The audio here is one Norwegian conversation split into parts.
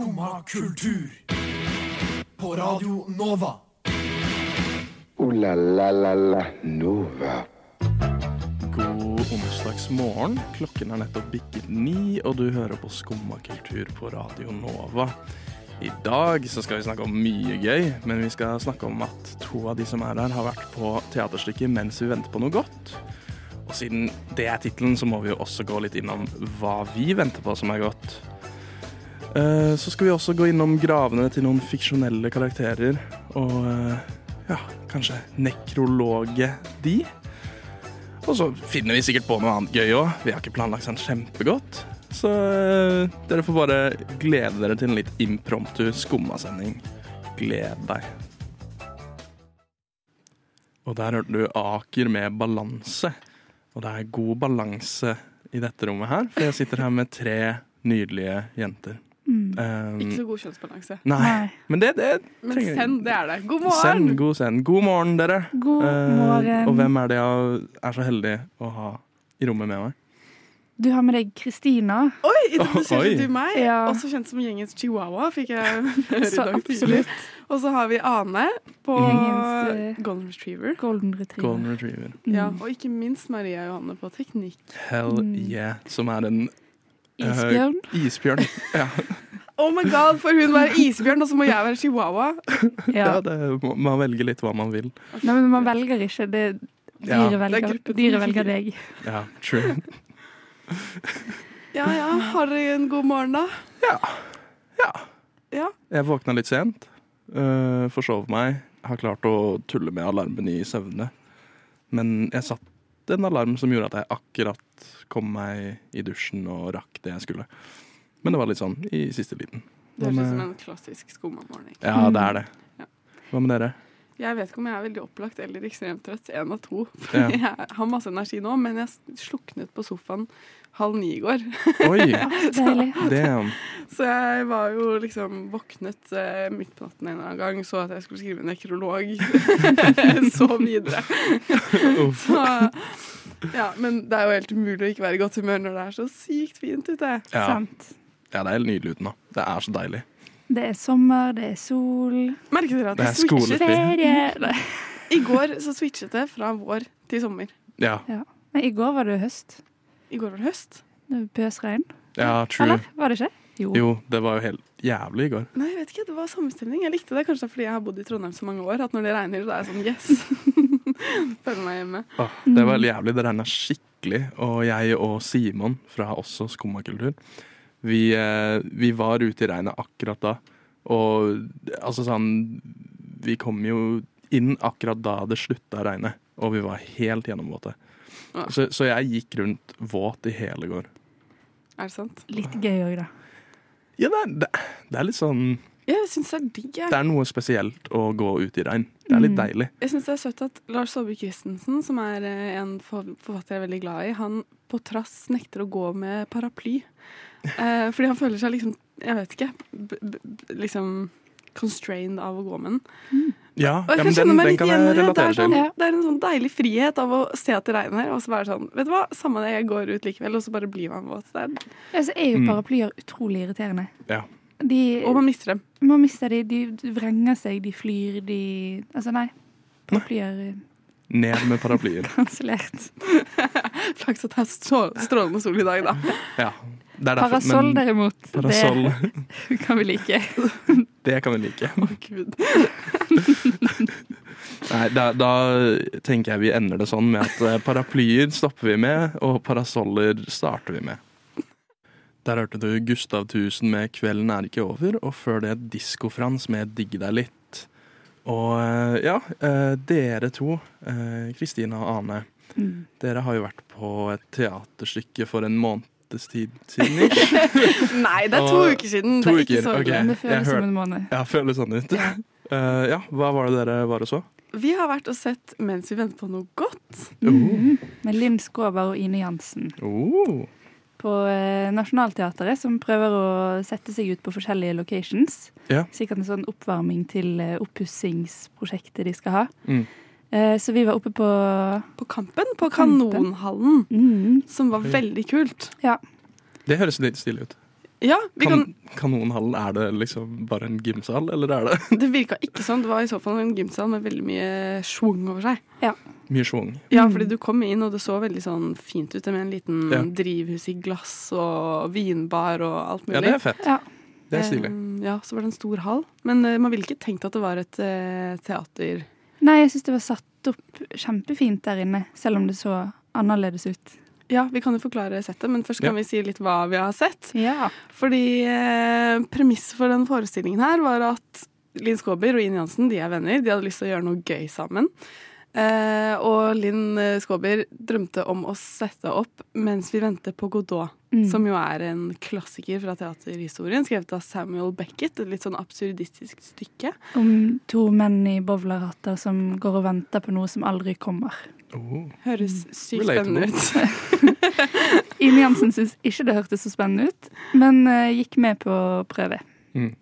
Skumma kultur. På Radio Nova. O-la-la-la-la Nova. God onsdagsmorgen. Klokken er nettopp bikket ni, og du hører på Skumma kultur på Radio Nova. I dag så skal vi snakke om mye gøy, men vi skal snakke om at to av de som er her, har vært på teaterstykket mens vi venter på noe godt. Og siden det er tittelen, så må vi jo også gå litt innom hva vi venter på som er godt. Eh, Så skal vi også gå innom gravene til noen fiksjonelle karakterer, og eh, ja, kanskje nekrologe de. Og så finner vi sikkert på noe annet gøy òg. Vi har ikke planlagt sånn kjempegodt. Så eh, dere får bare glede dere til en litt impromptu skummasending. Gled deg. Og der hørte du Aker med balanse. Og det er god balanse i dette rommet her, for jeg sitter her med tre nydelige jenter. Um, Ikke så god kjønnsbalanse. Nei, Nei. men det, det Men send, det er det. God morgen! Send, god send. God morgen, dere. God morgen. Uh, og hvem er det jeg er så heldig å ha i rommet med meg? Du har med deg Kristina. Oi, introduserte Oi. du meg? Ja. Også kjent som gjengens chihuahua, fikk jeg høre i dag tidlig. Og så har vi Ane på Gjengens, eh, Golden Retriever. Golden retriever. Golden Retriever. Mm. Ja, og ikke minst Maria Johanne på teknikk. Hell Mm. yeah. Som er en eh, Isbjørn. isbjørn. Ja, Oh my god, får hun være isbjørn, og så må jeg være chihuahua? ja. Ja. det, man velger litt hva man vil. Nei, men man velger ikke. Det, Ja. dyret, er velger, dyre velger deg. Ja, true. Ja ja, har dere en god morgen, da? Ja. ja. Ja. Jeg våkna litt sent. Uh, forsov meg. Har klart å tulle med alarmen i søvne. Men jeg satte en alarm som gjorde at jeg akkurat kom meg i dusjen og rakk det jeg skulle. Men det var litt sånn i siste liten. Det høres ut som en klassisk skumamorgen. Ja, det er det. Hva med dere? Jeg vet ikke om jeg er veldig opplagt eller ekstremt trøtt. En av to. Ja. Jeg har masse energi nå, men jeg sluknet på sofaen halv ni i går. Oi! så, Damn. Så jeg var jo liksom våknet eh, midt på natten en eller annen gang, så at jeg skulle skrive nekrolog. så videre. Så, ja, men det er jo helt umulig å ikke være i godt humør når det er så sykt fint ute. Ja. Ja, det er helt nydelig ute nå. Det er så deilig. Det er sommer, det er sol. Merker dere at Det det er skole- Ferie! I går så switchet det fra vår til sommer. Ja, Men I går var det høst. I går var det høst. Det var Pøsregn. ja true. Eller? Var det ikke? Jo. Jo, det var jo helt jævlig i går. Nei, jeg vet ikke, det var samme stemning. Jeg likte det kanskje fordi jeg har bodd i Trondheim så mange år, at når det regner, så er jeg sånn yes. Føler meg hjemme. Åh, det var jævlig. Det regna skikkelig. Og jeg og Simon fra også Skummakultur, vi, eh, vi var ute i regnet akkurat da. Og altså sånn Vi kom jo inn akkurat da det slutta å regne, og vi var helt gjennomvåte. Ja. Så, så jeg gikk rundt våt i hele går. Er det sant? Litt gøy òg, da. Ja, det er, det, det er litt sånn Jeg synes det er digg, jeg. Det er noe spesielt å gå ut i regn. Det er litt Mm. deilig. Jeg syns det er søtt at Lars Saabye Christensen, som er eh, en forfatter jeg er veldig glad i, han på trass nekter å gå med paraply. Eh, fordi han føler seg liksom, jeg vet ikke, b b liksom constrained av å gå med den. Ja, Og jeg ja kan men kjenne den, meg den litt kan igjen i det. Det er, sånn. Ja. det er en sånn deilig frihet av å se at det regner, og så være sånn Vet du hva, samme det, jeg går ut likevel, og så bare blir man våt. Det er, Ja, så er jo Mm. paraplyer utrolig irriterende. Ja. De, og man mister dem. man mister de, de vrenger seg, de flyr, de Altså, nei. Paraplyer er Ned med paraplyer. kansellert. Flaks at det er så strålende sol i dag, da. Ja. Det er derfor, Parasoll, men derimot, Parasoll, det kan vi like. det kan vi like. Å, gud. Nei, da, da tenker jeg vi ender det sånn med at eh, paraplyer stopper vi med, og parasoller starter vi med. Der hørte du Gustav Tusen med 'Kvelden er ikke over', og før det Disko-Frans med 'Digg deg litt'. Og eh, ja, eh, dere to, eh, Kristina og Ane, Mm. dere har jo vært på et teaterstykke for en måneds tid siden. Nei, det er to Og- uker siden. to det er ikke uker, så okay. Men det føles føles som en måned. Ja, føles sånn ut. Ja. Eh, ja, hva var det dere var og så? Vi har vært og sett Mens vi venter på noe godt. Mm. Med Linn Skåber og Ine Jansen Oh. På eh, Nationaltheatret, som prøver å sette seg ut på forskjellige locations. Ja. Sikkert en sånn oppvarming til eh, oppussingsprosjektet de skal ha. Mm. Eh, så vi var oppe på På Kampen, på Kampen. Kanonhallen, mm, som var veldig kult. Ja. Det høres litt stilig ut. Ja, vi kan, Kan, kanonhallen, er det liksom bare en gymsal, eller er det det virka ikke sånn. Det var i så fall en gymsal med veldig mye schwung over seg. Mye schwung? Ja, Mm. fordi du kom inn, og det så veldig sånn fint ut med en liten Ja. drivhus i glass og vinbar og alt mulig. Ja, det er fett. Ja. Det er stilig. Ja, så var det en stor hall. Men eh, man ville ikke tenkt at det var et eh, teater. Nei, jeg syns det var satt opp kjempefint der inne, selv om det så annerledes ut. Ja, vi kan jo forklare settet, men først kan Ja. vi si litt hva vi har sett. Ja. Fordi eh, premisset for den forestillingen her var at Linn Skåber og Ine Jansen de er venner. De hadde lyst til å gjøre noe gøy sammen. Eh, og Linn eh, Skåber drømte om å sette opp 'Mens vi venter på Godot', Mm. som jo er en klassiker fra teaterhistorien, skrevet av Samuel Beckett. Et litt sånn absurdistisk stykke. Om to menn i bowlerhatter som går og venter på noe som aldri kommer. Oh. Høres sykt Relatable. spennende ut. Ine Jansen syntes ikke det hørtes så spennende ut, men eh, gikk med på å prøve. Mm.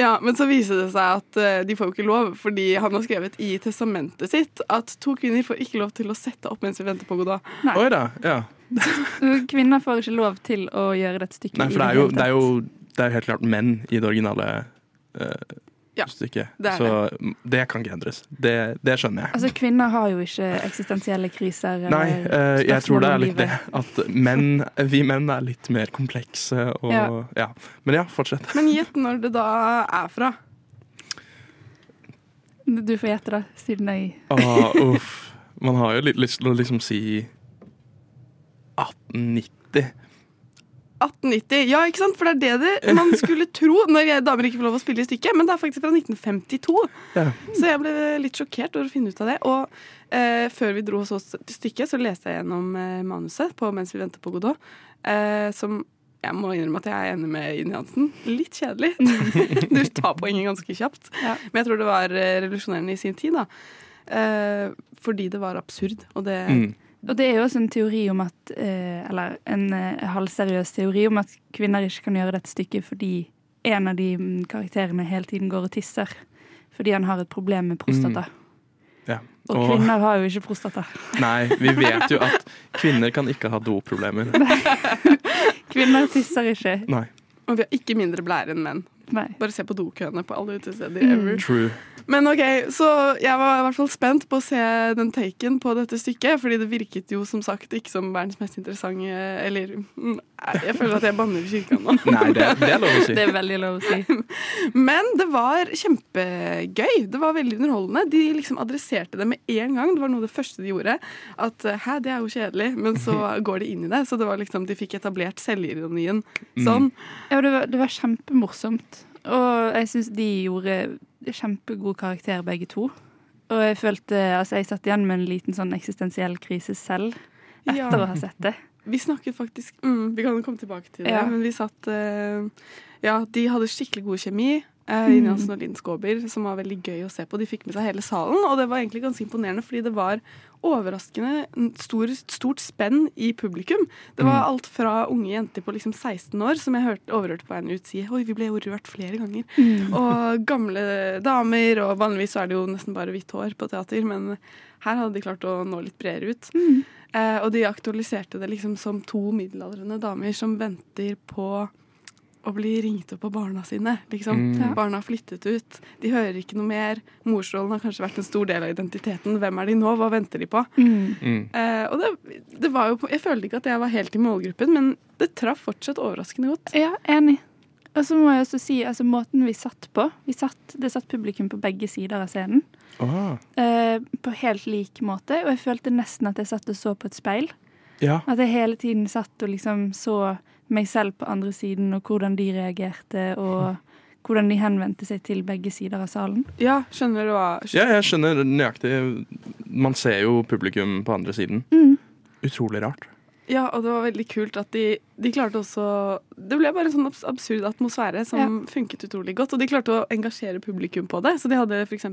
Ja, Men så viser det seg at eh, de får jo ikke lov, fordi han har skrevet i testamentet sitt at to kvinner får ikke lov til å sette opp mens vi venter på Godot. Nei. Oi da. Ja. Kvinner får ikke lov til å gjøre dette stykket. Nei, for det er jo, det er jo det er jo helt klart menn i det originale eh, Ja, stykket. det er så det. det kan ikke endres. Det, det skjønner jeg. Altså, Kvinner har jo ikke eksistensielle kriser. Nei, eller eh, jeg tror det er litt det. At menn, vi menn er litt mer komplekse og ja. Ja. Men ja, fortsett. Men gjett når det da er fra. Du får gjette, da, siden jeg ah, uff. Man har jo litt lyst til å liksom si 1890. 1890. Ja, ikke sant? For det er det det man skulle tro når jeg, damer ikke får lov å spille i stykket. Men det er faktisk fra 1952. Ja. Så jeg ble litt sjokkert over å finne ut av det. Og eh, før vi dro oss til stykket, så leste jeg gjennom eh, manuset på Mens vi venter på Godot. Eh, som jeg må innrømme at jeg er enig med Ine Jansen. Litt kjedelig. du tar poenget ganske kjapt. Ja. Men jeg tror det var eh, revolusjonerende i sin tid, da. Eh, fordi det var absurd. Og det Mm. Og det er jo også en teori om at eh, Eller en eh, halvseriøs teori om at kvinner ikke kan gjøre dette stykket fordi en av de mm, karakterene hele tiden går og tisser. Fordi han har et problem med prostata. Ja. Og Og- kvinner har jo ikke prostata. Nei, vi vet jo at kvinner kan ikke ha doproblemer. Kvinner tisser ikke. Nei. Og vi har ikke mindre blære enn menn. Nei. Bare se på dokøene på alle utesteder Mm. ever. True. Men ok, så jeg var i hvert fall spent på å se den taken på dette stykket, fordi det virket jo som sagt ikke som verdens mest interessante Eller mm, jeg føler at jeg banner i kirka nå. Nei, det, det er lov å si. Det er veldig lov å si. Men det var kjempegøy. Det var veldig underholdende. De liksom adresserte det med en gang. Det var noe av det første de gjorde. At hæ, det er jo kjedelig, men så går de inn i det. Så det var liksom, de fikk etablert selvironien sånn. Ja, det var, det var kjempemorsomt. Og jeg syns de gjorde kjempegod karakter, begge to. Og jeg følte Altså, jeg satt igjen med en liten sånn eksistensiell krise selv etter Ja. å ha sett det. Vi snakket faktisk mm, Vi kan komme tilbake til det, Ja. men vi satt uh, Ja, de hadde skikkelig god kjemi. Uh, mm. Hansen og Linn Skåber, som var veldig gøy å se på. De fikk med seg hele salen, og det var egentlig ganske imponerende, fordi det var overraskende stor, stort spenn i publikum. Det var Mm. alt fra unge jenter på liksom 16 år, som jeg hørte, overhørte på en ut si Oi, vi ble jo rørt flere ganger. Og gamle damer, og vanligvis er det jo nesten bare hvitt hår på teater, men her hadde de klart å nå litt bredere ut. Eh, og de aktualiserte det liksom som to middelaldrende damer som venter på å bli ringt opp av barna sine. Liksom. Mm. Barna har flyttet ut, de hører ikke noe mer. Morsrollen har kanskje vært en stor del av identiteten. Hvem er de nå, hva venter de på? Mm. Mm. Eh, og det, det var jo, Jeg følte ikke at jeg var helt i målgruppen, men det traff fortsatt overraskende godt. Ja, enig. Og så må jeg også si altså, måten vi satt på vi satt, Det satt publikum på begge sider av scenen. Åh, Eh, på helt lik måte. Og jeg følte nesten at jeg satt og så på et speil. Ja. At jeg hele tiden satt og liksom så meg selv på andre siden, og hvordan de reagerte, og hvordan de henvendte seg til begge sider av salen. Ja, skjønner du hva ja, jeg skjønner nøyaktig. Man ser jo publikum på andre siden. Mm. Utrolig rart. Ja, og det var veldig kult at de, de klarte også Det ble bare en sånn absurd atmosfære som funket utrolig godt. Og de klarte å engasjere publikum på det. Så de hadde f.eks.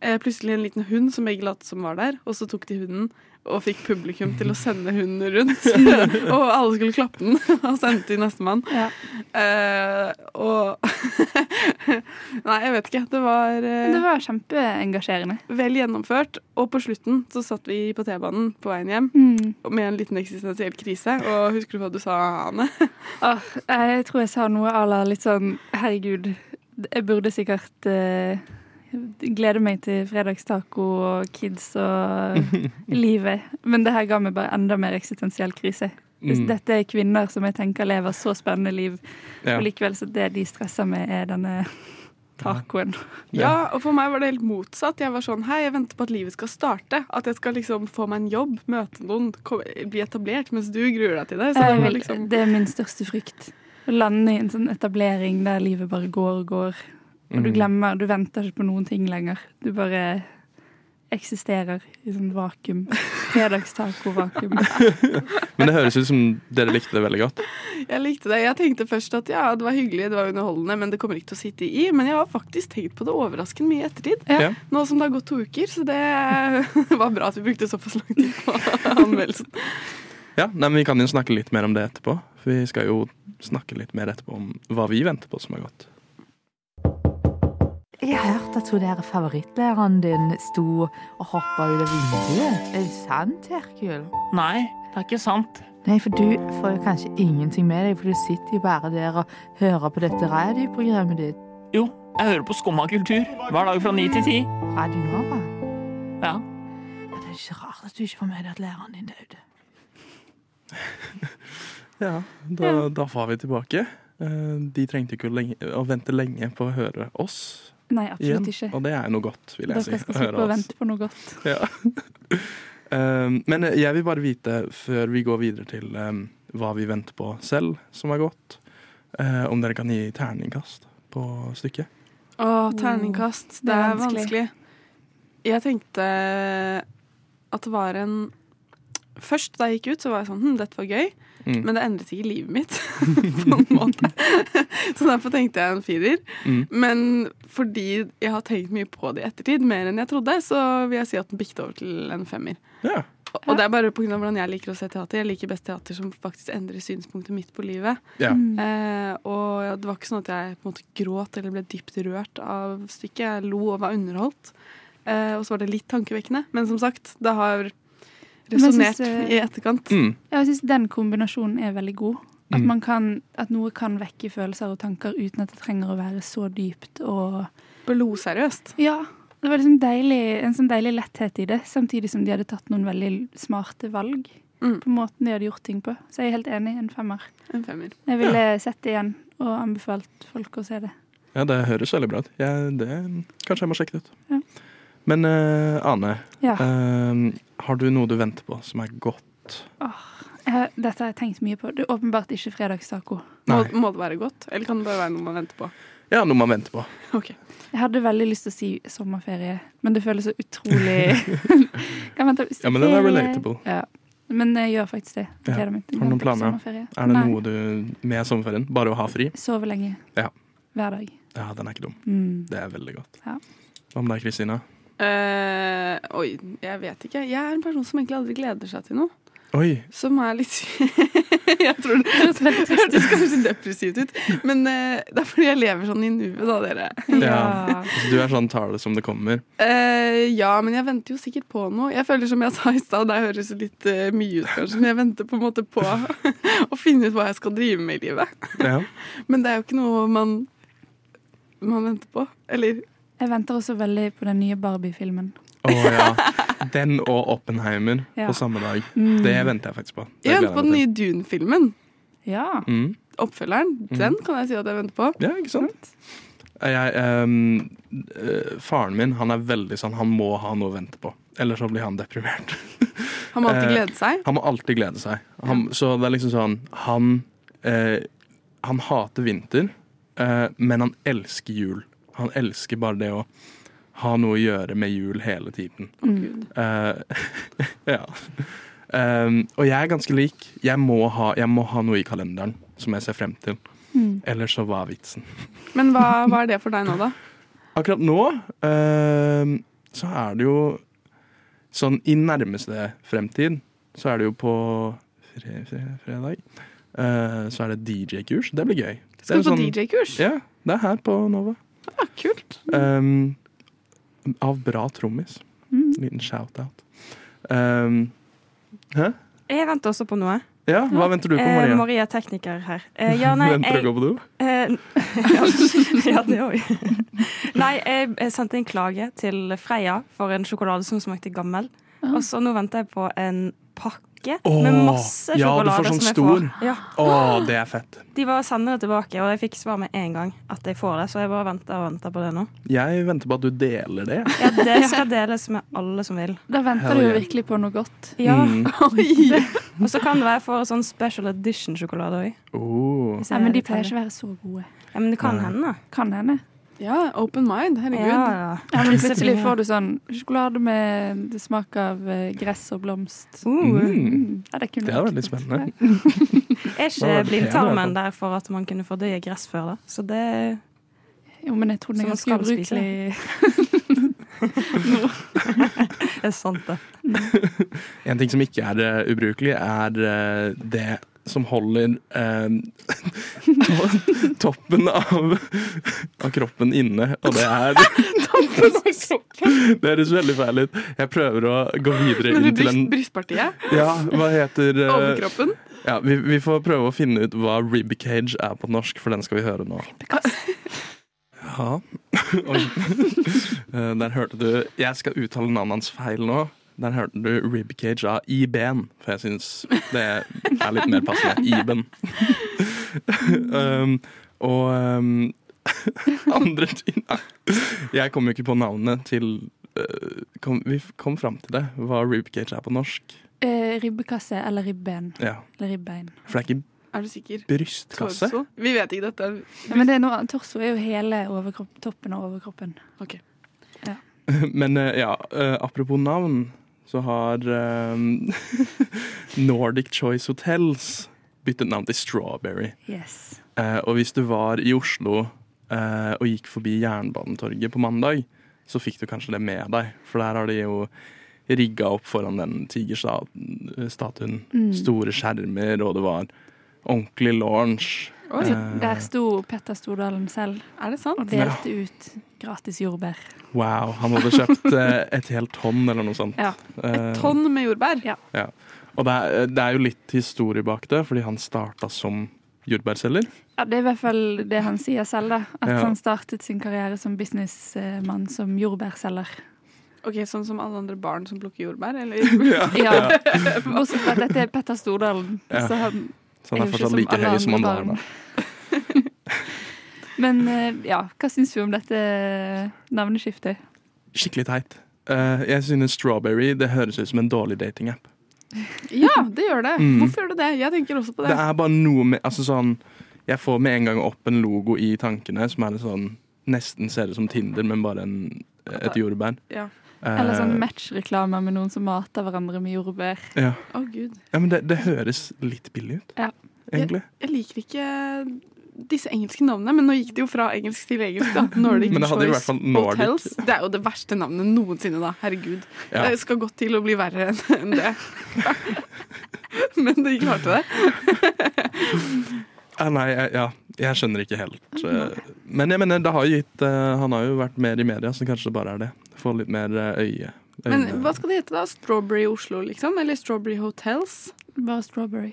Eh, plutselig en liten hund som begge lot som var der, og så tok de hunden og fikk publikum til å sende hunden rundt. og alle skulle klappe den og sende til nestemann. Ja. Eh, og Nei, jeg vet ikke. Det var, eh, Det var kjempeengasjerende. vel gjennomført. Og på slutten så satt vi på T-banen på veien hjem Mm. med en liten eksistensiell krise. Og husker du hva du sa, Ane? Åh, Jeg tror jeg sa noe à la litt sånn Herregud, jeg burde sikkert eh, glede meg til fredagstaco og kids og livet. Men det her ga meg bare enda mer eksistensiell krise. Hvis Mm. dette er kvinner som jeg tenker lever så spennende liv, og likevel så det de stresser med, er denne tacoen. Ja, og for meg var det helt motsatt. Jeg var sånn Hei, jeg venter på at livet skal starte. At jeg skal liksom få meg en jobb, møte noen, bli etablert. Mens du gruer deg til det. Så det Jeg vil, liksom det er min største frykt. Å lande i en sånn etablering der livet bare går og går. Og du Mm. glemmer, du venter ikke på noen ting lenger. Du bare eksisterer i sånn vakuum. Fredagstaco-vakuum. Men det høres ut som dere likte det veldig godt. Jeg likte det. Jeg tenkte først at ja, det var hyggelig, det var underholdende, men det kommer ikke til å sitte i. Men jeg har faktisk tenkt på det overraskende mye i ettertid. Ja. Nå som det har gått to uker, så det var bra at vi brukte såpass lang tid på anmeldelsen. Ja, nei, men Vi kan jo snakke litt mer om det etterpå. For vi skal jo snakke litt mer etterpå om hva vi venter på som er godt. Jeg hørte at hun der favorittlæreren din sto og hoppa ut av vinduet. Er det sant, Herkul? Nei, det er ikke sant. Nei, for du får jo kanskje ingenting med deg, for du sitter jo bare der og hører på dette radioprogrammet ditt. Jo, jeg hører på Skumma kultur hver dag fra ni til ti. Radio Nova. Ja. Ja, det er ikke rart at du ikke får med deg at læreren din døde. Ja, da, da var vi tilbake. Eh, De trengte ikke å, lenge, å vente lenge på å høre oss Nei, igjen. absolutt ikke. Og det er noe godt, vil jeg si. Dere skal slippe å vente på noe godt. Ja. Um, men jeg vil bare vite, før vi går videre til um, hva vi venter på selv, som er godt, uh, om dere kan gi terningkast på stykket. Å, terningkast. Det, Det er er vanskelig. vanskelig. Jeg tenkte at det var en Først da jeg gikk ut, så var jeg sånn Hm, dette var gøy. Mm. Men det endret ikke livet mitt på en måte. så derfor tenkte jeg en firer. Mm. Men fordi jeg har tenkt mye på det i ettertid, mer enn jeg trodde, så vil jeg si at den bikket over til en femmer. Ja. Og og det er bare pga. hvordan jeg liker å se teater. Jeg liker best teater som faktisk endrer synspunktet mitt på livet. ja. Eh, og det var ikke sånn at jeg på en måte gråt eller ble dypt rørt av stykket. Jeg lo og var underholdt. Eh, og så var det litt tankevekkende. Men som sagt, det har resonnert eh, i etterkant. Mm. Ja, Jeg syns den kombinasjonen er veldig god. At, Mm. man kan, at noe kan vekke følelser og tanker uten at det trenger å være så dypt og Blodseriøst. Ja. Det var liksom deilig, en sånn deilig letthet i det, samtidig som de hadde tatt noen veldig smarte valg Mm. på måten de hadde gjort ting på. Så jeg er helt enig. En femmer. En femmer. Jeg ville sett det igjen og anbefalt folk å se det. ja, det høres veldig bra ut. Det, kanskje jeg må sjekke det ut. Ja. Men uh, Ane, Ja. uh, har du noe du venter på som er godt? Jeg, dette har jeg tenkt mye på. Det er åpenbart ikke fredagstaco. Må, må det være godt, eller kan det bare være noe man venter på? Ja, noe man venter på. Okay. Jeg hadde veldig lyst til å si sommerferie, men det føles så utrolig Kan vente, Ja, men den er relatable. Ja. Men jeg gjør faktisk det. Ja. Har du noen planer? Er det Nei. noe du med sommerferien? Bare å ha fri? Sove lenge. Ja. Hver dag. Ja, den er ikke dum. Mm. Det er veldig godt. Ja. Hva med deg, Kristina? Eh, oi, jeg vet ikke. Jeg er en person som egentlig aldri gleder seg til noe. Oi, Som er litt Jeg tror det hørtes kanskje depressivt ut, men uh, det er fordi jeg lever sånn i nuet, da, dere. Ja. så du er sånn tar det som det kommer? Uh, ja, men jeg venter jo sikkert på noe. Jeg føler som jeg sa i stad, det høres litt uh, mye ut kanskje, men jeg venter på en måte på å finne ut hva jeg skal drive med i livet. Ja. Men det er jo ikke noe man, man venter på. Eller Jeg venter også veldig på den nye Barbie-filmen. Å ja. Den og Oppenheimer Ja. på samme dag. Mm. Det venter jeg faktisk på. Det jeg venter på den nye Dune-filmen. Ja. Mm. Oppfølgeren. Den kan jeg si at jeg venter på. Ja, ikke sant? Jeg, ehm, eh, faren min han er veldig sånn Han må ha noe å vente på. Ellers så blir han deprimert. Han må alltid Eh, glede seg. Han må alltid glede seg. Han, Så det er liksom sånn Han, eh, han hater vinter, eh, men han elsker jul. Han elsker bare det å ha noe å gjøre med jul hele tiden. Gud. Eh, ja. Um, og jeg er ganske lik. Jeg må, ha, jeg må ha noe i kalenderen som jeg ser frem til. Mm. Ellers så hva er vitsen? Men hva, hva er det for deg nå, da? Akkurat nå uh, så er det jo sånn i nærmeste fremtid så er det jo på fre, fre, fredag uh, så er det DJ-kurs. Det blir gøy. Skal du på sånn- DJ-kurs? Ja, det er her på Nova. Ja, kult. Um, av bra trommis. Mm. Liten shout-out. Um, hæ? Jeg venter også på noe. Ja, hva venter du på, Eh, Maria? Maria er tekniker her. Eh, ja, nei, Venter du å gå på do? Eh, ja, ja, det òg. Nei, jeg, jeg sendte en klage til Freia for en sjokolade som smakte gammel. Og så nå venter jeg på en pakke Åh, med masse sjokolade. ja, du får sånn stor. Får. Ja. Å, det er fett. De bare sender det tilbake, og jeg fikk svar med en gang at jeg får det. Så jeg bare venter og venter på det nå. Jeg venter på at du deler det. Ja, Det skal deles med alle som vil. Da venter Hell du jo yeah. virkelig på noe godt. Ja. Mm. Og så kan det være jeg får sånn special edition-sjokolade òg. Oh. Ja, men de pleier ikke å være så gode. Ja, men det kan Nei. hende. Kan hende. Ja, open mind. Herregud. Ja, ja. Ja, men plutselig får du sånn sjokolade med smak av eh, gress og blomst. Uh, Mm. Ja, det, kunne Det er veldig godt. spennende. Er ikke blindtarmen det der for at man kunne fordøye gress før, da? Så det Jo, men jeg tror den er ganske ubrukelig. Det er sant, det. En ting som ikke er eh, ubrukelig, er eh, det som holder eh, toppen av, av kroppen inne, og det er Det høres veldig feil ut. Jeg prøver å gå videre inn til en brystpartiet? Ja, hva heter eh, Overkroppen? Ja, vi, vi får prøve å finne ut hva ribcage er på norsk, for den skal vi høre nå. Ja. Oi. Eh, Der hørte du Jeg skal uttale navnet hans feil nå. Der hørte du ribcage av Iben, for jeg syns det er litt mer passende. Iben. um, og um, andre ting Jeg kom jo ikke på navnet til uh, kom, Vi kom fram til det, hva ribcage er på norsk. Eh, ribbekasse eller ribben. Ja, Eller ribbein. For det er ikke Er du sikker? brystkasse. Torso? Vi vet ikke dette. Ja, men det er noe, torso er jo hele toppen av overkroppen. Ok. Men eh, ja, eh, apropos navn, så har um, Nordic Choice Hotels byttet navn til Strawberry. Yes. Uh, og hvis du var i Oslo uh, og gikk forbi Jernbanetorget på mandag, så fikk du kanskje det med deg. For der har de jo rigga opp foran den tigerstatuen. Mm. Store skjermer, og det var ordentlig launch. Oi, Eh, Der sto Petter Stordalen selv er det sant? og delte ut gratis jordbær. wow, han hadde kjøpt eh, et helt tonn eller noe sånt. Ja. Et Tonn med jordbær? Ja. Og det er, det er jo litt historie bak det, fordi han starta som jordbærselger. Ja, Det er i hvert fall det han sier selv, da. At Ja. han startet sin karriere som businessmann som jordbærselger. Ok, Sånn som alle andre barn som plukker jordbær? Eller? Ja. Bortsett fra at dette er Petter Stordalen. Ja. Så han, Så han Er fortsatt like høy som han var da. men eh, ja, hva syns du om dette navneskiftet? Skikkelig teit. Eh, jeg synes Strawberry det høres ut som en dårlig datingapp. Ja, det gjør det. Mm. Hvorfor gjør det det? Jeg tenker også på Det det. er bare noe med altså sånn, Jeg får med en gang opp en logo i tankene som er det sånn nesten ser ut som Tinder, men bare en, et jordbær. Ja. Eh, Eller sånn matchreklame med noen som mater hverandre med jordbær. ja. Å gud. ja, men det, det høres litt billig ut, Ja. egentlig. Jeg liker ikke disse engelske navnene, men nå gikk det jo fra engelsk til engelsk. da. Nordic Men det hadde i hvert Choice fall Nordic. Hotels. Det er jo det verste navnet noensinne, da. Herregud. Ja. Det skal godt til å bli verre enn det. men de klarte det. Ja, nei, jeg, ja, jeg skjønner ikke helt. eh, Men jeg mener, det har gitt eh, Han har jo vært mer i media, så kanskje det bare er det. Få litt mer eh, øye. Men hva skal det hete, da? Strawberry Oslo, liksom? Eller Strawberry Hotels? Bare strawberry.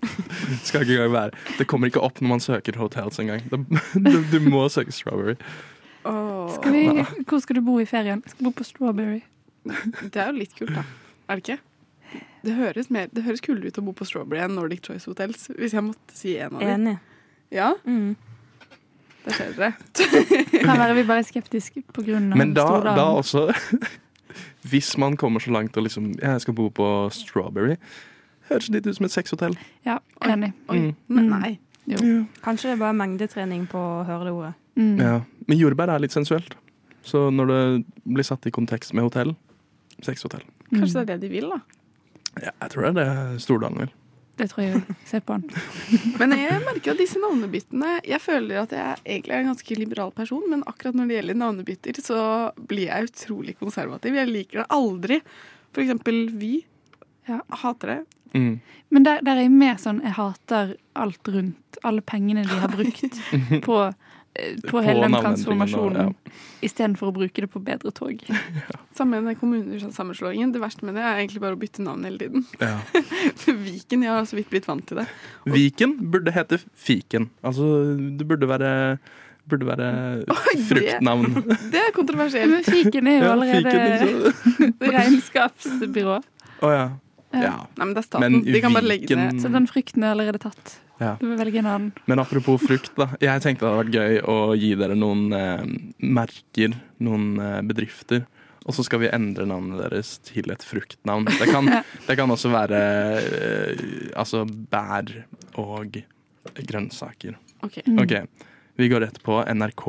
skal ikke engang være Det kommer ikke opp når man søker hotels engang. Du, du må søke Strawberry. Oh. Skal vi, hvor skal du bo i ferien? Skal bo på Strawberry. Det er jo litt kult, da. Er det ikke? Det høres, mer, det høres kulere ut å bo på Strawberry enn Nordic Choice Hotels, hvis jeg måtte si en av dem. Enig. Ja, Mm. Der skjer det. Kan være vi bare er skeptiske av Men da, da også Hvis man kommer så langt og liksom Jeg skal bo på Strawberry. Høres litt ut som et sexhotell. Ja, enig. Oi, Mm. men Mm. nei. Jo. Kanskje det er bare mengdetrening på å høre det ordet. Mm. Ja. Men jordbær er litt sensuelt. Så når det blir satt i kontekst med hotell sexhotell. Kanskje det er det de vil, da. Ja, jeg tror det er det Stordalen vil. Det tror jeg. Se på han. Men jeg merker at disse navnebyttene Jeg føler at jeg egentlig er en ganske liberal person, men akkurat når det gjelder navnebytter, så blir jeg utrolig konservativ. Jeg liker det aldri. For eksempel Vy. Ja. Hater det. Mm. Men der, der er jeg mer sånn Jeg hater alt rundt. Alle pengene de har brukt på på På hele den transformasjonen, ja. istedenfor å bruke det på bedre tog. Samme med kommunesammenslåingen. Det verste med det er egentlig bare å bytte navn hele tiden. Ja. Viken, jeg har så vidt blitt vant til det. Viken burde hete Fiken. Altså, det burde være Burde være fruktnavn. Det er kontroversielt. Men fiken er jo allerede regnskapsbyrå. Å oh, Ja. ja. Nei, men det er staten. Men De kan bare legge ned. Så den frykten er allerede tatt. Ja. Du en annen. Men apropos frukt, da. Jeg tenkte det hadde vært gøy å gi dere noen eh, merker, noen eh, bedrifter. Og så skal vi endre navnet deres til et fruktnavn. Det kan, det kan også være eh, altså bær og grønnsaker. Ok. Mm. OK. Vi går rett på NRK.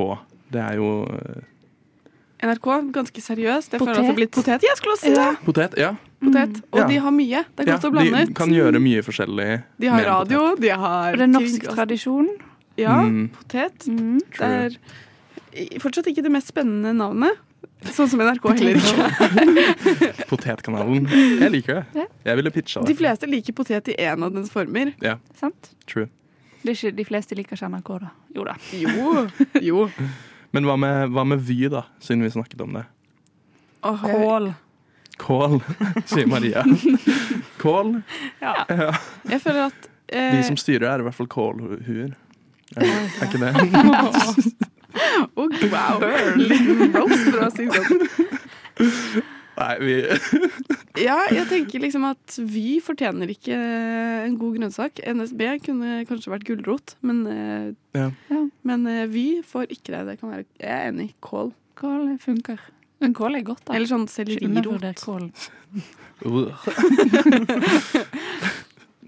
Det er jo eh, NRK, ganske seriøst. Jeg føler det er blitt potet. Jeg skulle også si det. Ja. potet. Ja. Potet. Og Ja. de har mye. Det er ja å blande ut. de kan gjøre mye forskjellig. De har radio, potet. de har Og det er norsk tradisjon. Ja, Mm. potet. Mm. Det er fortsatt ikke det mest spennende navnet. Sånn som NRK heller ikke. Potetkanalen. Jeg liker det. Jeg ville pitcha det. De fleste liker potet i en av dens former. Ja. Sant? True. Det er ikke de fleste liker ikke NRK, da. Jo da. Jo. jo. Men hva med, hva med Vy, da, siden vi snakket om det? Oh, Kål. Kål, sier Maria. Kål. Ja. Ja. jeg føler at eh, De som styrer, er i hvert fall kålhuer. Er, er ikke det? oh, wow. Burn. roast fra Sigrid. Nei, vi Ja, jeg tenker liksom at Vy fortjener ikke en god grønnsak. NSB kunne kanskje vært gulrot, men, eh, Ja. Ja. men eh, Vy får ikke det. det kan være, jeg er enig. Kål. Kål funker. Men kål er godt, da. Eller sånn sellerirot.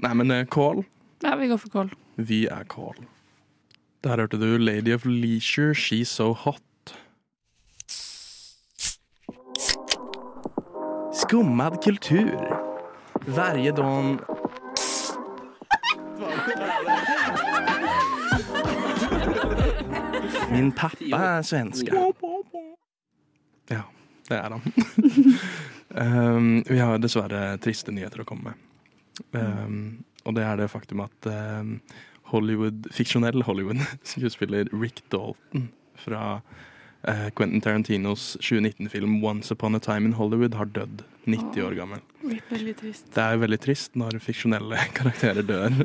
Nei, men eh, kål. Ja, vi går for kål. Vi er kål. Der hørte du Lady of Leisure, She's So Hot. Skummad kultur. Varje dag... Min pappa er svenska. Ja, det er han. um, vi har dessverre triste nyheter å komme med. Um, og det er det faktum at um, Hollywood, fiksjonell Hollywood-skuespiller Rick Dalton fra Quentin Tarantinos 2019-film 'Once Upon a Time in Hollywood' har dødd. 90 år gammel. Veldig trist. Det er veldig trist når fiksjonelle karakterer dør.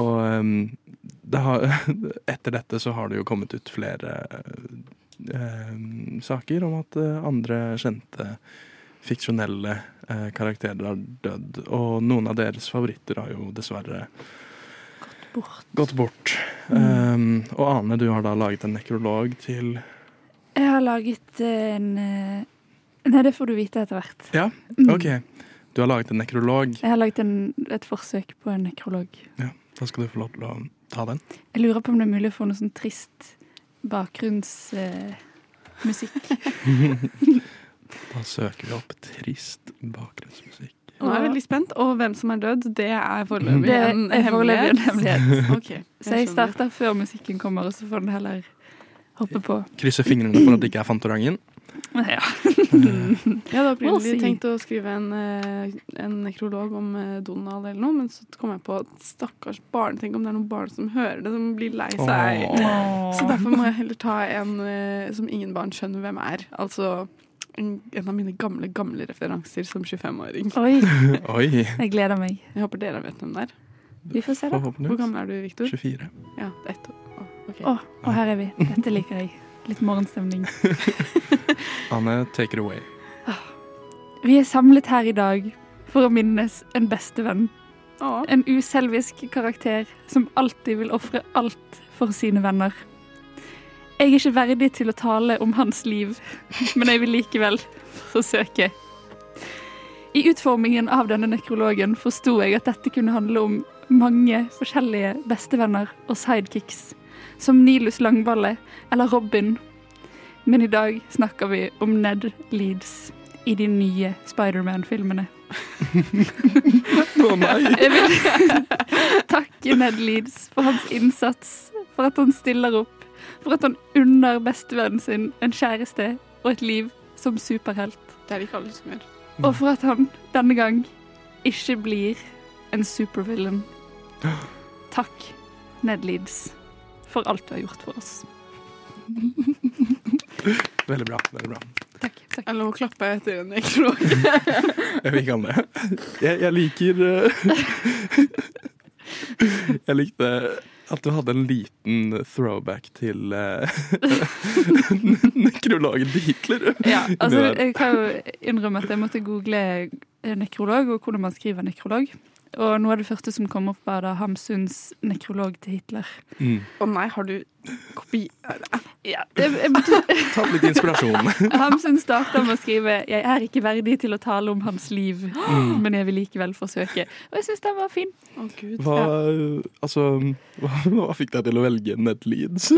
Og um, det har, etter dette så har det jo kommet ut flere uh, saker om at uh, andre kjente fiksjonelle uh, karakterer har dødd. Og noen av deres favoritter har jo dessverre Bort. gått bort. Um, og Ane, du har da laget en nekrolog til Jeg har laget en eh, Nei, det får du vite etter hvert. Ja, Mm. OK. Du har laget en nekrolog. Jeg har laget en, et forsøk på en nekrolog. Ja, Da skal du få lov til å ta den. Jeg lurer på om det er mulig å få noe sånn trist bakgrunnsmusikk. Eh. Da søker vi opp trist bakgrunnsmusikk. Nå er jeg veldig spent, og hvem som er død, det er foreløpig det en en hemmelighet. Okay, jeg Så jeg starter før musikken kommer, og så får den heller hoppe på. Krysser fingrene for at det ikke er Fantorangen. Ja. Jeg hadde opprinnelig tenkt å skrive en, eh, en nekrolog om eh, Donald eller noe, men så kom jeg på at stakkars barn, tenk om det er noen barn som hører det, som blir lei seg. Oh. Så derfor må jeg heller ta en eh, som ingen barn skjønner hvem er. Altså en, en av mine gamle, gamle referanser som 25-åring. Oi, Oi. jeg gleder meg. Jeg håper dere vet hvem det er. Vi får se, da. Hvor gammel er du, Viktor? 24. Ja, ett år. Å, okay. Å, og her er vi. Dette liker jeg. Litt morgenstemning. Anne, take it away. Vi er samlet her i dag for å minnes en bestevenn. En uselvisk karakter som alltid vil ofre alt for sine venner. Jeg er ikke verdig til å tale om hans liv, men jeg vil likevel forsøke. I utformingen av denne nekrologen forsto jeg at dette kunne handle om mange forskjellige bestevenner og sidekicks, som Nilus Langballe eller Robin. Men i dag snakker vi om Ned Leeds i de nye Spiderman-filmene. Å nei! Jeg vil takke Ned Leeds for hans innsats, for at han stiller opp, for at han unner bestevennen sin en kjæreste og et liv som superhelt, det er det ikke alle som gjør. og for at han denne gang ikke blir en supervillain. Takk, Ned Leeds. for alt du har gjort for oss. Veldig bra. veldig bra. Takk. takk. Jeg lov å klappe etter en nekrolog. Jeg vil kalle det. Jeg, jeg liker eh, Jeg likte at du hadde en liten throwback til uh, nekrologen til Hitler. Ja, altså, jeg kan jo innrømme at jeg måtte google nekrolog og hvordan man skriver nekrolog. Og noe av det første som kom opp, var da Hamsuns nekrolog til Hitler. Mm. Å nei, har du kopi... Ja, Tatt litt inspirasjon. Hamsun starta med å skrive 'Jeg er ikke verdig til å tale om hans liv, Mm. men jeg vil likevel forsøke'. Og jeg syns den var fin. Å gud. Hva, altså, hva, hva fikk deg til å velge Ned Leeds?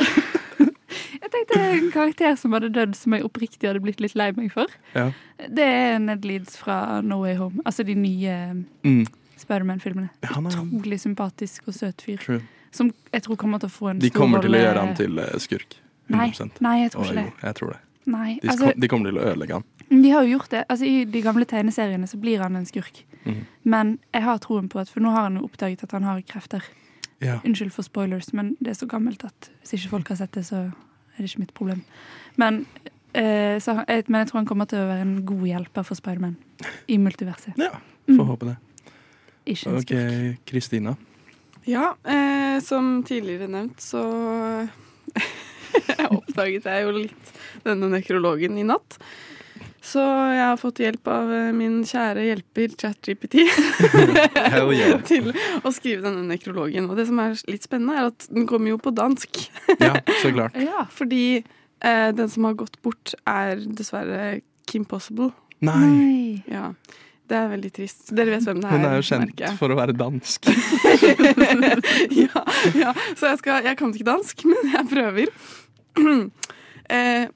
Jeg tenkte en karakter som hadde dødd, som jeg oppriktig hadde blitt litt lei meg for. Ja. Det er Ned Leeds fra No Way Home. Altså de nye Mm. Spiderman-filmene. Er Utrolig sympatisk og søt fyr. true. Som jeg tror kommer til å få en stor De kommer til å gjøre han til eh, skurk. Nei, 100 nei, jeg tror ikke ikke jo, det. jeg tror det. Nei, De, altså, de kommer til å ødelegge han. de har jo gjort det. Altså, I de gamle tegneseriene så blir han en skurk. Mhm. Men jeg har troen på at For nå har han jo oppdaget at han har krefter. Ja. Unnskyld for spoilers, men det er så gammelt at hvis ikke folk har sett det, så er det ikke mitt problem. Men, eh, så, men jeg tror han kommer til å være en god hjelper for Spiderman i multiverset. ja, Mm. får håpe det. OK. Kristina. Ja, eh, som tidligere nevnt, så oppdaget jeg jo litt denne nekrologen i natt. Så jeg har fått hjelp av eh, min kjære hjelper ChatGPT yeah. til å skrive denne nekrologen. Og det som er litt spennende, er at den kommer jo på dansk. Ja, så klart. Ja. Fordi eh, den som har gått bort, er dessverre Kim Possible. Nei. Ja, det er veldig trist. Dere vet hvem det er? hun er jo kjent merker for å være dansk. ja, ja, så jeg, skal, jeg kan ikke dansk, men jeg prøver. eh,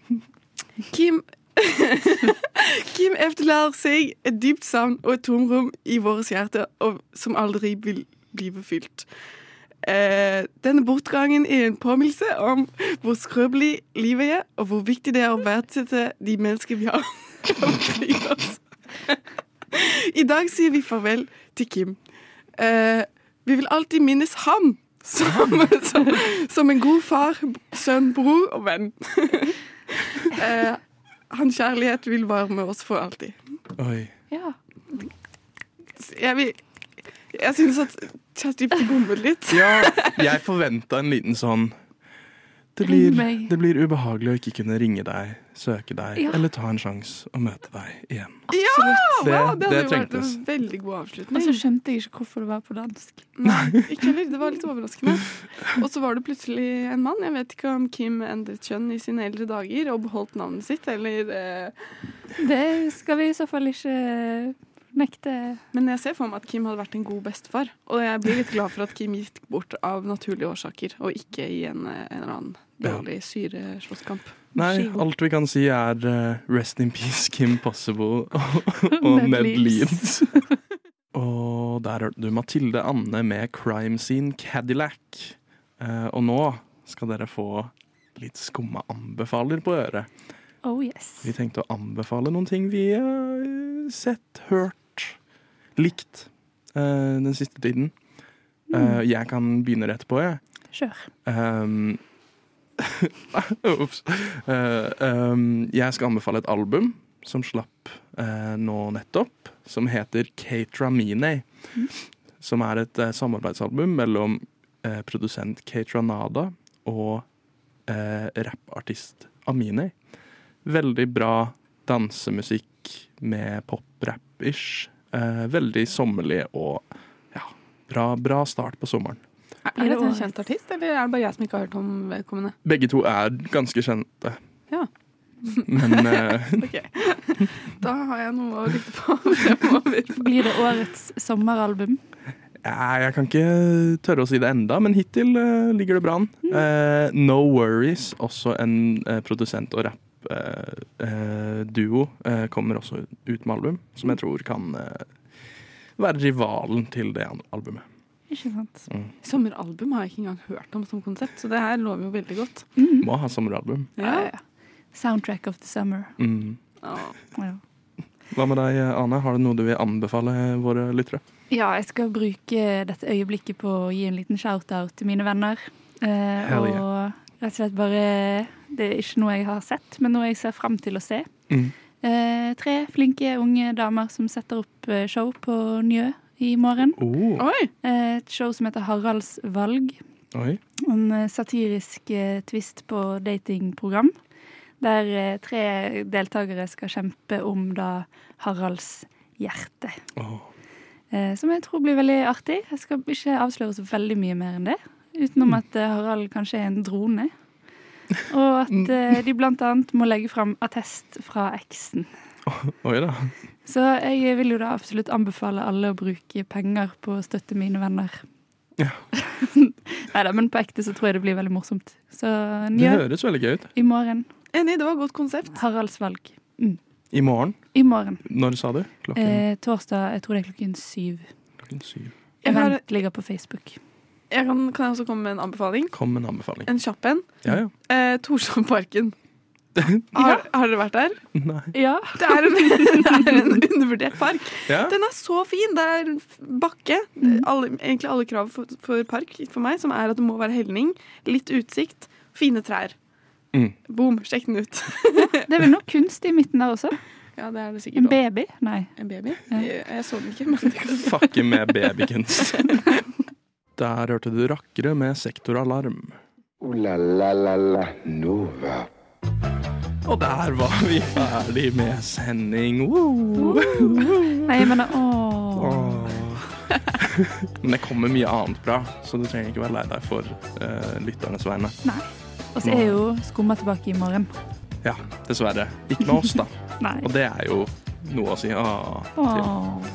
Kim Kim efterlater seg et dypt savn og et tomrom i våre hjerter som aldri vil bli befylt. Eh, denne bortgangen er en påminnelse om hvor skrøpelig livet er, og hvor viktig det er å verdsette de mennesker vi har omkring oss. I dag sier vi farvel til Kim. Eh, vi vil alltid minnes ham som, som, som en god far, sønn, bror og venn. eh, hans kjærlighet vil være med oss for alltid. Oi. Ja. Jeg, vil, jeg synes at ChatGPT bommet litt. Ja, jeg forventa en liten sånn det blir, det blir ubehagelig å ikke kunne ringe deg, søke deg Ja. eller ta en sjanse å møte deg igjen. Ja! Det- wow, det det hadde vært en veldig god avslutning. Og så skjønte jeg ikke hvorfor det var på dansk. Nei, ikke heller. Det var litt overraskende. Og så var det plutselig en mann. Jeg vet ikke om Kim endret kjønn i sine eldre dager og beholdt navnet sitt, eller eh, Det skal vi i så fall ikke nekte. Men jeg ser for meg at Kim hadde vært en god bestefar. Og jeg blir litt glad for at Kim gikk bort av naturlige årsaker, og ikke i en, eh, en eller annen dårlig syreslåsskamp. Nei, alt vi kan si er uh, rest in peace, Kim Possible og, Ned Ned Leeds. Og der hørte du Mathilde Anne med Crime Scene Cadillac. Uh, og nå skal dere få litt skumma anbefaler på øret. Oh yes. Vi tenkte å anbefale noen ting vi har sett, hørt, likt eh, den siste tiden. Mm. jeg kan begynne rett på, jeg. Kjør. Um, Ops. Uh, um, jeg skal anbefale et album som slapp uh, nå nettopp, som heter Kate Ramine. Som er et uh, samarbeidsalbum mellom eh, produsent Kate Ranada og rappartist Amine. Veldig bra dansemusikk med pop-rap-ish. Veldig sommerlig og ja, bra, bra start på sommeren. Blir det dette en kjent artist, eller er det bare jeg som ikke har hørt om vedkommende? Begge to er ganske kjente. Ja. Men uh... Ok, Da har jeg noe å lytte på. Blir det årets sommeralbum? jeg kan ikke tørre å si det enda, men hittil uh, ligger det bra an. Eh, no Worries, også en produsent- og rappduo, uh, kommer også ut med album, som jeg tror kan være rivalen til det albumet. Ikke sant? Sommeralbum har jeg ikke engang hørt om som konsept, så det her lover jo veldig godt. Må ha sommeralbum. Ja, ja. Soundtrack of the summer. Mm. Ja. Ja. Hva med deg, Ane? Har du noe du vil anbefale våre lyttere? Ja, jeg skal bruke dette øyeblikket på å gi en liten shout-out til mine venner. Eh, og rett og slett bare Det er ikke noe jeg har sett, men noe jeg ser fram til å se. Mm. Eh, tre flinke unge damer som setter opp eh, show på Njø i morgen. Oh, Oi! Eh, et show som heter Haralds valg. oi. En eh, satirisk eh, twist på datingprogram. Der tre deltakere skal kjempe om da Haralds hjerte. Åh. Eh, som jeg tror blir veldig artig. Jeg skal ikke avsløre så veldig mye mer enn det. Utenom at eh, Harald kanskje er en drone. Og at eh, de blant annet må legge fram attest fra eksen. Oi da. Så jeg vil jo da absolutt anbefale alle å bruke penger på å støtte mine venner. Ja. Neida, men på ekte så tror jeg det blir veldig morsomt. Så Det høres veldig gøy ut. i morgen. Enig, det var et godt konsept. Haralds valg. I morgen. I morgen. Når sa du? Klokken, Eh, torsdag, jeg tror det er klokken syv. klokken syv. Jeg, har, Event ligger på Facebook. jeg kan, kan jeg også komme med en anbefaling? Kom med en anbefaling. En kjapp en. Ja, ja. Eh, Torshovparken. Har, har dere vært der? Nei. Ja. Det er en, det er en undervurdert park. Ja? Den er så fin. Det er bakke. Alle, egentlig alle krav for, for park for meg, som er at det må være helning, litt utsikt, fine trær. Mm. Boom, sjekk den ut. Det er vel noe kunst i midten der også? Ja, det er det En sikkert En baby? Nei. En baby? Ja. Jeg, jeg så den ikke, men det kan Fucke med babykunst. Der hørte du rakkere med sektoralarm. Uh, la la la la Nova. Og der var vi ferdig med sending. Woo! Nei, men åh. Åh. Men det kommer mye annet bra, så du trenger ikke være lei deg for uh, lytternes vegne. Og så er jo Skumma tilbake i morgen. Ja, dessverre. Ikke med oss, da. Nei. Og det er jo noe å si ah, til.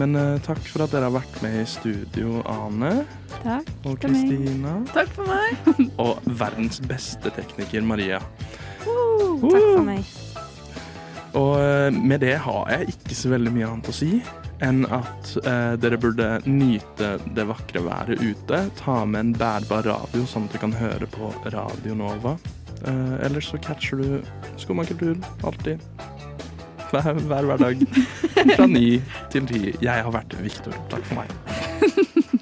Men uh, takk for at dere har vært med i studio, Ane takk. og. Kristina. Takk for meg. Og verdens beste tekniker, Maria. Takk for meg. Og eh, med det har jeg ikke så veldig mye annet å si enn at eh, dere burde nyte det vakre været ute. Ta med en bærbar radio, sånn at du kan høre på Radio Nova. Eh, ellers så catcher du Skumma kultur alltid. Hver, hver hverdag. Fra ni til ti. Jeg har vært Viktor. Takk for meg.